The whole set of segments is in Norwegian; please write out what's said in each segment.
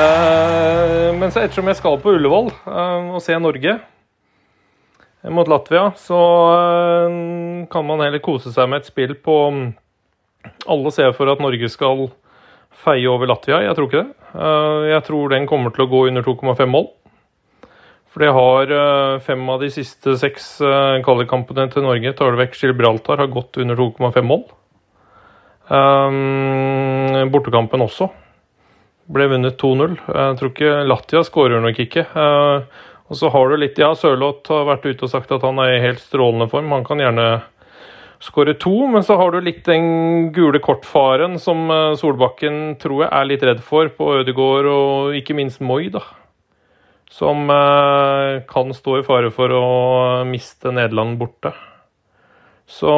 Uh, men så ettersom jeg skal på Ullevål uh, og se Norge mot Latvia, så uh, kan man heller kose seg med et spill på um, Alle ser for at Norge skal feie over Latvia. Jeg tror ikke det. jeg tror den kommer til å gå under 2,5 mål. For det har fem av de siste seks kvalikkampene til Norge, tar du vekk Gibraltar, har gått under 2,5 mål. bortekampen også ble vunnet 2-0. Jeg tror ikke Latia skårer nok ikke. Eh, og så har du litt Ja, Sørloth har vært ute og sagt at han er i helt strålende form. Han kan gjerne skåre to, men så har du litt den gule kortfaren som eh, Solbakken tror jeg er litt redd for på Ødegaard og ikke minst Moi, da. Som eh, kan stå i fare for å miste Nederland borte. Så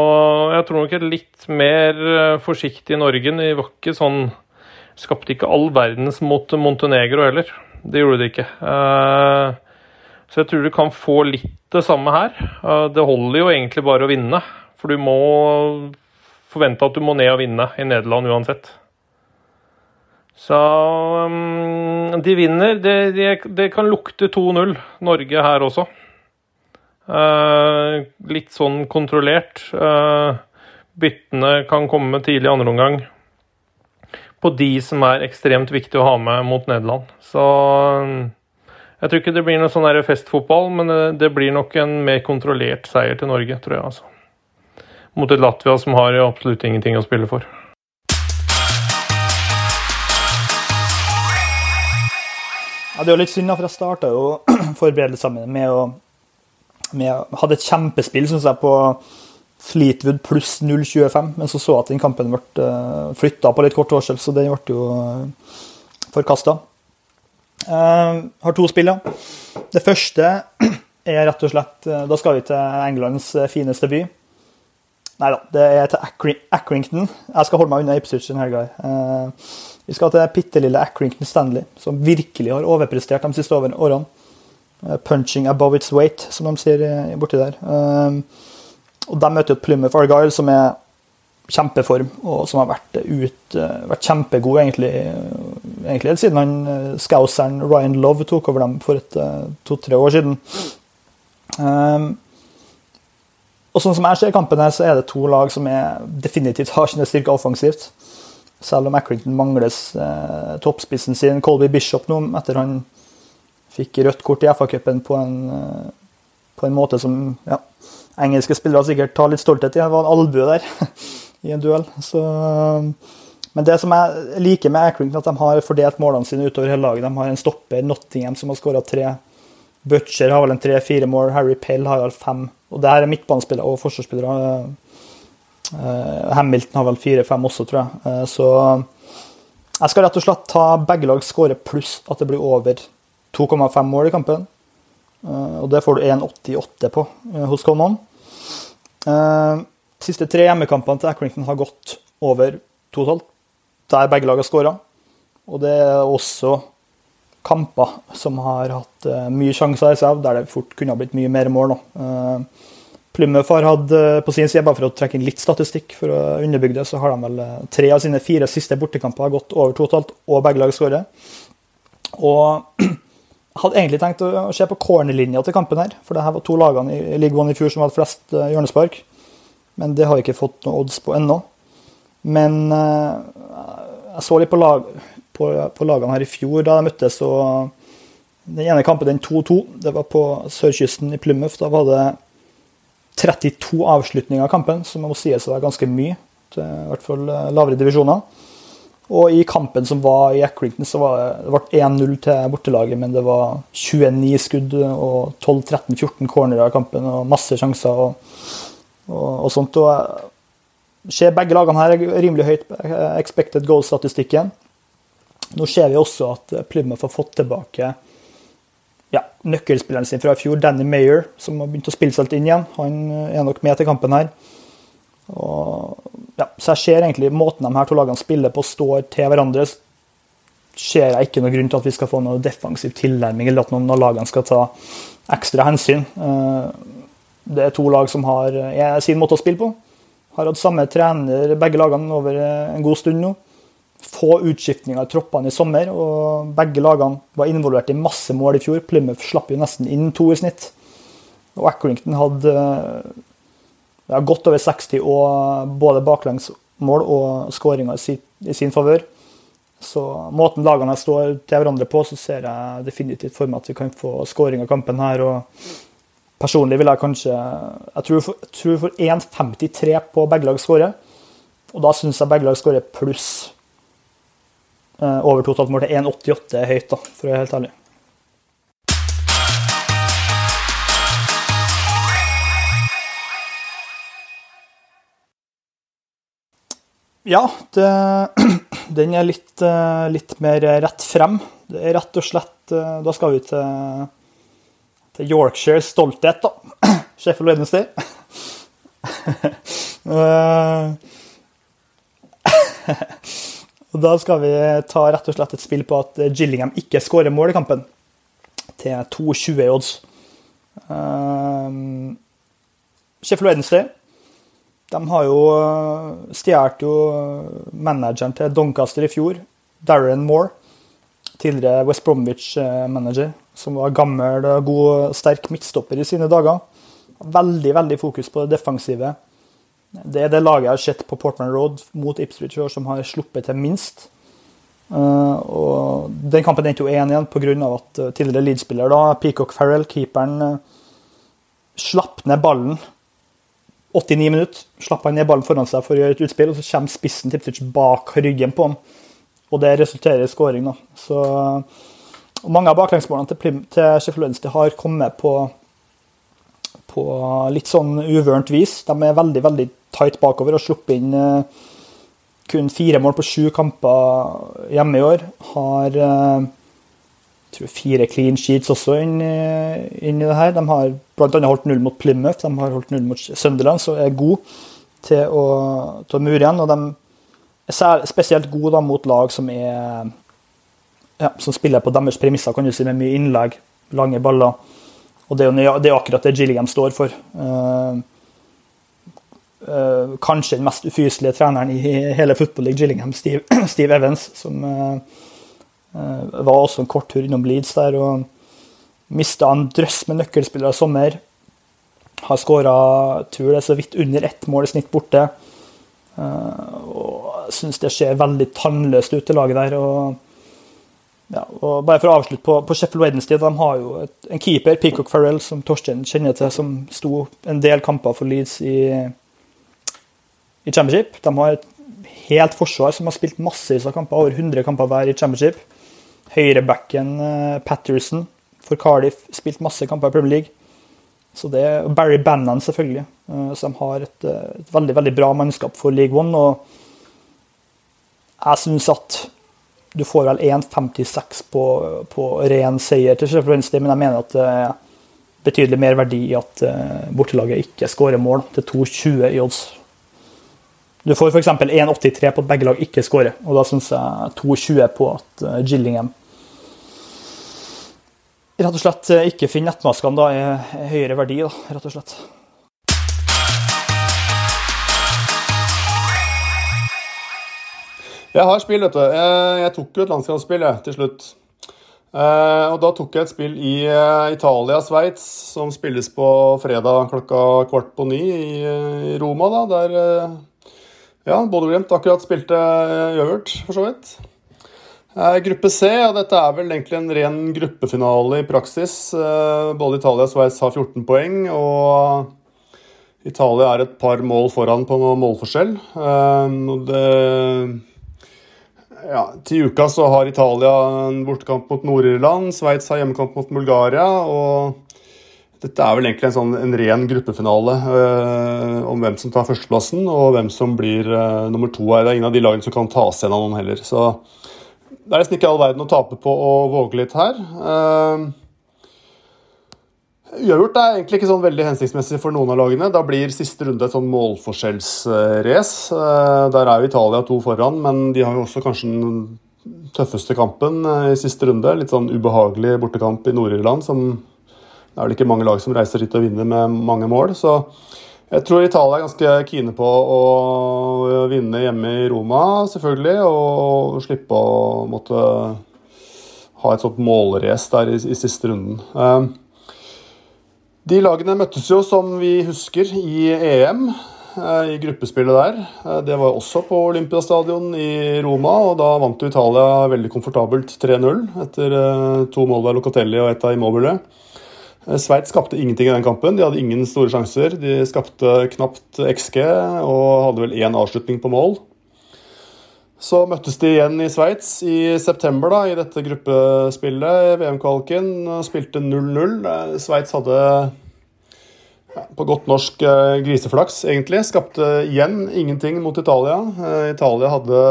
jeg tror nok et litt mer forsiktig Norge. i var ikke sånn Skapte ikke all verdens mot Montenegro heller. Det gjorde det ikke. Eh, så jeg tror du kan få litt det samme her. Eh, det holder jo egentlig bare å vinne. For du må forvente at du må ned og vinne i Nederland uansett. Så um, de vinner. Det, de, de kan lukte 2-0, Norge her også. Uh, litt sånn kontrollert. Byttene kan komme tidlig i andre omgang på de som er ekstremt viktige å ha med mot Nederland. Så jeg tror ikke det blir noe sånn festfotball, men det blir nok en mer kontrollert seier til Norge, tror jeg. altså. Mot et Latvia som har absolutt ingenting å spille for. Ja, det er jo litt synd, for jeg starta jo forberedelsene med å med, Hadde et kjempespill, syns jeg, på Fleetwood pluss 0,25, men så så jeg at den kampen ble uh, flytta på litt kort varsel, så den ble jo eh, forkasta. Eh, har to spill, ja. Det første er rett og slett Da skal vi til Englands fineste by. Nei da, det er til Accrington. Jeg skal holde meg unna Ipswich denne helga. Vi skal til bitte lille Accrington Stanley, som virkelig har overprestert de siste årene. punching above its weight, som de sier borti der. Og De møter jo Plymouth Argyle, som er kjempeform, og som har vært, ut, vært kjempegod egentlig, egentlig siden han eh, Scouseren Ryan Love tok over dem for eh, to-tre år siden. Um, og sånn som jeg ser kampen her, så er det to lag som er, definitivt har sine styrker offensivt. Selv om Accrington mangles eh, toppspissen sin, Colby Bishop, nå, etter han fikk rødt kort i FA-cupen på, eh, på, en måte som ja, engelske spillere sikkert tar litt stolthet i. Det var en albue der i en duell. Så, men det som jeg liker med Accrington, at de har fordelt målene sine utover hele laget. De har en stopper, Nottingham, som har skåra tre. Butcher har vel en tre-fire mål. Harry Pell har vel fem. Og det her er midtbanespillere og forsvarsspillere. Eh, Hamilton har vel fire-fem også, tror jeg. Eh, så jeg skal rett og slett ta begge lag skåre pluss at det blir over 2,5 mål i kampen. Eh, og det får du 1,88 på eh, hos Colman. Eh, siste tre hjemmekampene til Accrington har gått over totalt, der begge lag har skåra. Og det er også kamper som har hatt mye sjanser i seg, der det fort kunne ha blitt mye mer mål. nå. Plymouth har hatt på sin side, bare for å trekke inn litt statistikk for å underbygge det, så har de vel tre av sine fire siste bortekamper gått over totalt, og begge lag skårer. Og hadde egentlig tenkt å se på cornerlinja til kampen her. For det her var to lagene i League One i fjor som hadde flest eh, hjørnespark. Men det har jeg ikke fått noen odds på ennå. Men uh, jeg så litt på, lag, på, på, lagene her i fjor da de møttes. og Den ene kampen, den 2-2, det var på sørkysten i Plymouth. Da var det 32 avslutninger av kampen, som må sies å være ganske mye. Til, I hvert fall eh, lavere divisjoner. Og i kampen som var i Accrington, så var det, det 1-0 til bortelaget, men det var 29 skudd og 12-13-14 cornerer i kampen og masse sjanser og, og, og sånt. Og eh, ser begge lagene her er rimelig høyt expected goal-statistikken. Nå ser vi også at Plymouth har fått tilbake ja, nøkkelspilleren sin fra i fjor, Danny Mayer, som har begynt å spille seg litt inn igjen. Han er nok med til kampen her. Og, ja, så jeg ser egentlig måten de her to lagene spiller på, står til hverandre. ser jeg ikke noen grunn til at vi skal få noe defensiv tilnærming, eller at noen av lagene skal ta ekstra hensyn. Eh, det er to lag som har sin måte å spille på. Har hatt samme trener, begge lagene, over en god stund nå. få utskiftninger i troppene i sommer. og Begge lagene var involvert i masse mål i fjor. Plymouth slapp jo nesten inn to i snitt. Og Accrington hadde ja, godt over 60 og både baklengsmål og skåringer i, sin favør. Så måten lagene står til hverandre på, så ser jeg definitivt for meg at vi kan få skåring av kampen her. og Personlig vil jeg kanskje Jeg tror for, tror for 1,53 på begge lag skårer. Og da syns jeg begge lag skårer pluss eh, over totalt mål til 1,88 er høyt, da, for å være helt ærlig. Ja, det, den er litt, eh, litt, mer rett frem. Det er rett og slett eh, Da skal vi til, til Yorkshires stolthet, da. Sheffield Wednesday. og da skal vi ta rett og slett et spill på at Gillingham ikke skårer mål i kampen, til 2,20 i odds. Sheffield Wednesday de har jo eh, stjålet jo manageren til Doncaster i fjor, Darren Moore. Tidligere West Bromwich-manager, som var gammel, god, sterk midtstopper i sine dager. Veldig veldig fokus på det defensive. Det er det laget jeg har sett på Portman Road mot Ipswich som har sluppet til minst. Uh, og Den kampen endte jo 1 igjen pga. at tidligere Leeds-spiller Peacock Farrell, keeperen, slapp ned ballen 89 minutter slapp han ned ballen foran seg for å gjøre et utspill, og så kommer spissen Tiptic bak ryggen på ham. Og det resulterer i skåring. da. Så, mange av baklengsmålene til, til Sheffield Wednesday har kommet på, på litt sånn uvørent vis. De er veldig veldig tight bakover og sluppet inn uh, kun fire mål på sju kamper hjemme i år. Har uh, tror fire clean sheets også inn, inn i det her. De har bl.a. holdt null mot Plymouth, de har holdt null mot Sunderland, så er gode til å, til å mure igjen. Og de er spesielt gode da, mot lag som, er, ja, som spiller på deres premisser, kan du si, med mye innlegg, lange baller. Og det er jo det er akkurat det Gilliam står for. Uh, uh, kanskje den mest ufyselige treneren i hele Football League, Gillingham, Steve, Steve Evans, som uh, Eh, var også en kort tur innom Leeds der og mista en drøss med nøkkelspillere i sommer. Har skåra så vidt under ett mål i snitt borte. Eh, og syns det ser veldig tannløst ut, det laget der. og ja, og bare for å avslutte på, på Sheffield Wednesday, de har jo et, en keeper, Peacock Farrell, som Torstein kjenner til, som sto en del kamper for Leeds i, i Championship. De har et helt forsvar som har spilt massevis av kamper, over 100 kamper hver i Championship. Høyrebacken uh, Patterson for Cardiff spilt masse kamper i Premier League. Så det er Barry Bannon, selvfølgelig. Uh, så de har et, eh, et, veldig veldig bra mannskap for League One. Og jeg syns at du får vel 1,56 på, på ren seier til Sheffield men jeg mener at det er betydelig mer verdi i at bortelaget ikke skårer mål til 2,20 i odds. Du får f.eks. 1,83 på at begge lag ikke skårer, og da syns jeg 2,20 på at Gillingham rett og slett eh, ikke finne nettmaskene, da i høyere verdi, da, rett og slett. Jeg har spill, vet du. Jeg, tok jo et landskampsspill til slutt. Eh, og da tok jeg et spill i uh, Italia-Sveits, som spilles på fredag klokka kvart på ni i, Roma. da, Der ja, Bodø-Glimt akkurat spilte uavgjort, for så vidt. Eh, gruppe C, og dette er vel egentlig en ren gruppefinale i praksis. Eh, både Italia og Sveits har 14 poeng, og Italia er et par mål foran på noen målforskjell. Eh, det, ja, til uka så har Italia en bortekamp mot Nord-Irland, Sveits har hjemmekamp mot Bulgaria. og dette er vel egentlig en, sånn, en ren gruppefinale om hvem som tar førsteplassen og hvem som blir nummer to. Det er ingen av de lagene som kan tas igjen av noen heller. Så det er nesten ikke all verden å tape på å våge litt her. Uh, Uavgjort er egentlig ikke sånn veldig hensiktsmessig for noen av lagene. Da blir siste runde et sånn målforskjellsrace. Uh, der er jo Italia to foran, men de har jo også kanskje den tøffeste kampen uh, i siste runde. Litt sånn ubehagelig bortekamp i Nord-Irland. som Det er vel ikke mange lag som reiser dit og vinner med mange mål. Så Jeg tror Italia er ganske kine på å vinne hjemme i Roma, selvfølgelig. Og slippe å måtte ha et sånt målrace der i, i, siste runden. Eh, de lagene møttes jo, som vi husker, i EM. Eh, I gruppespillet der. Eh, det var også på Olympiastadion i Roma, og da vant Italia veldig komfortabelt 3-0 etter to mål av Locatelli og ett av Immobile. Eh, Sveits skapte ingenting i den kampen. De hadde ingen store sjanser. De skapte knapt XG og hadde vel én avslutning på mål. Så møttes de igjen i Sveits i september da, i dette gruppespillet, VM-kvaliken. Spilte 0-0. Eh, Sveits hadde på godt norsk eh, griseflaks, egentlig. Skapte igjen ingenting mot Italia. Italia hadde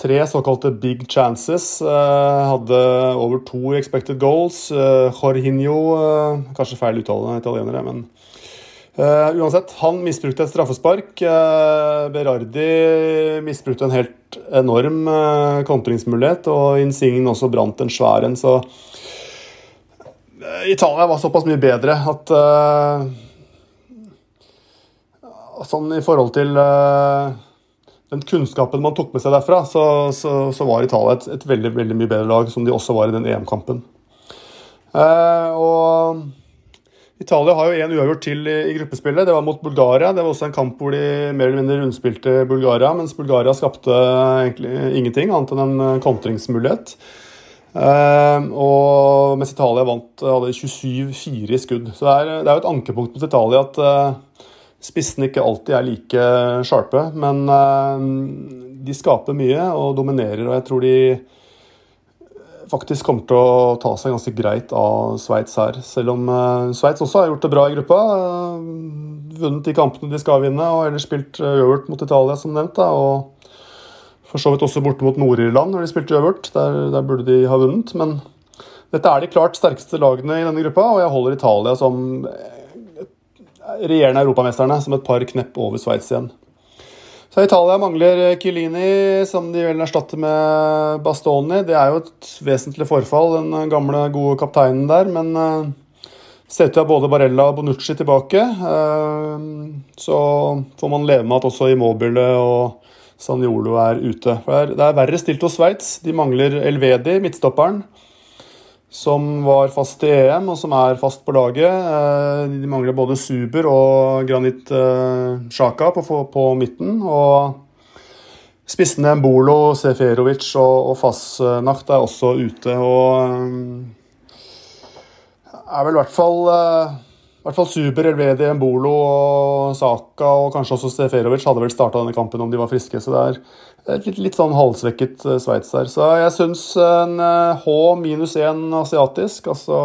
tre såkalte big chances. Uh, hadde over to expected goals. Uh, Jorginho uh, Kanskje feil uttale italienere, men uansett. Han misbrukte et straffespark. Berardi misbrukte en helt enorm kontringsmulighet, og Insignen også brant en svær en, så Italia var såpass mye bedre at Sånn i forhold til den kunnskapen man tok med seg derfra, så, så, så var Italia et, et, veldig veldig mye bedre lag, som de også var i den EM-kampen. Eh, og Italia har jo én uavgjort til i, i, gruppespillet. Det var mot Bulgaria. Det var også en kamp hvor de mer eller mindre rundspilte Bulgaria, mens Bulgaria skapte egentlig ingenting annet enn en eh, kontringsmulighet. Eh, og mens Italia vant, hadde 27-4 i skudd. Så det er, det er, jo et ankepunkt mot Italia at eh, spissene ikke alltid er like sharpe, men eh, de skaper mye og dominerer. Og jeg tror de faktisk kommer til å ta seg ganske greit av Sveits her. Selv om uh, Sveits også har gjort det bra i gruppa. Uh, vunnet de kampene de skal vinne, og ellers spilt øvert mot Italia, som nevnt. Da, og for så vidt også borte mot Nord-Irland når de spilte øvert. Der, der, burde de ha vunnet. Men dette er de klart sterkeste lagene i denne gruppa, og jeg holder Italia som regjerende europamesterne som et par knepp over Sveits igjen. Så Italia mangler Kilini, som de vel erstatter med Bastoni. Det er jo et vesentlig forfall, den gamle, gode kapteinen der. Men uh, ser ut til at både Barella og Bonucci tilbake. Uh, så får man leve med at også Immobile og Sanjolo er ute. For det er, det er verre stilt hos Sveits. De mangler Elvedi, midtstopperen som var fast i EM, og som er fast på laget. Eh, de mangler både Suber og Granit Sjaka eh, på, på, midten. Og spissene Mbolo, Seferovic og, og Fasnacht er også ute. Og eh, er vel i hvert fall i hvert fall Super, Elvedi, Mbolo og Saka og kanskje også Seferovic hadde vel starta denne kampen om de var friske. Så det er et litt, litt sånn halvsvekket uh, Sveits der. Så jeg syns en uh, H minus 1 asiatisk, altså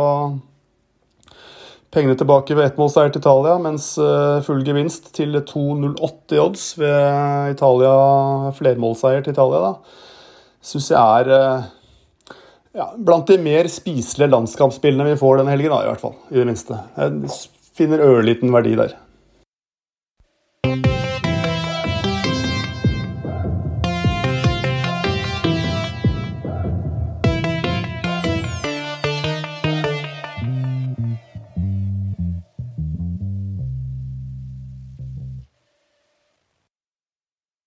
Pengene tilbake ved ettmålseier til Italia, mens uh, full gevinst til 2,08 odds ved Italia, flermålseier til Italia. da, Syns jeg er ja, blant de mer spiselige landskampspillene vi får denne helgen, da, i hvert fall. I det minste. Jeg finner ørliten verdi der.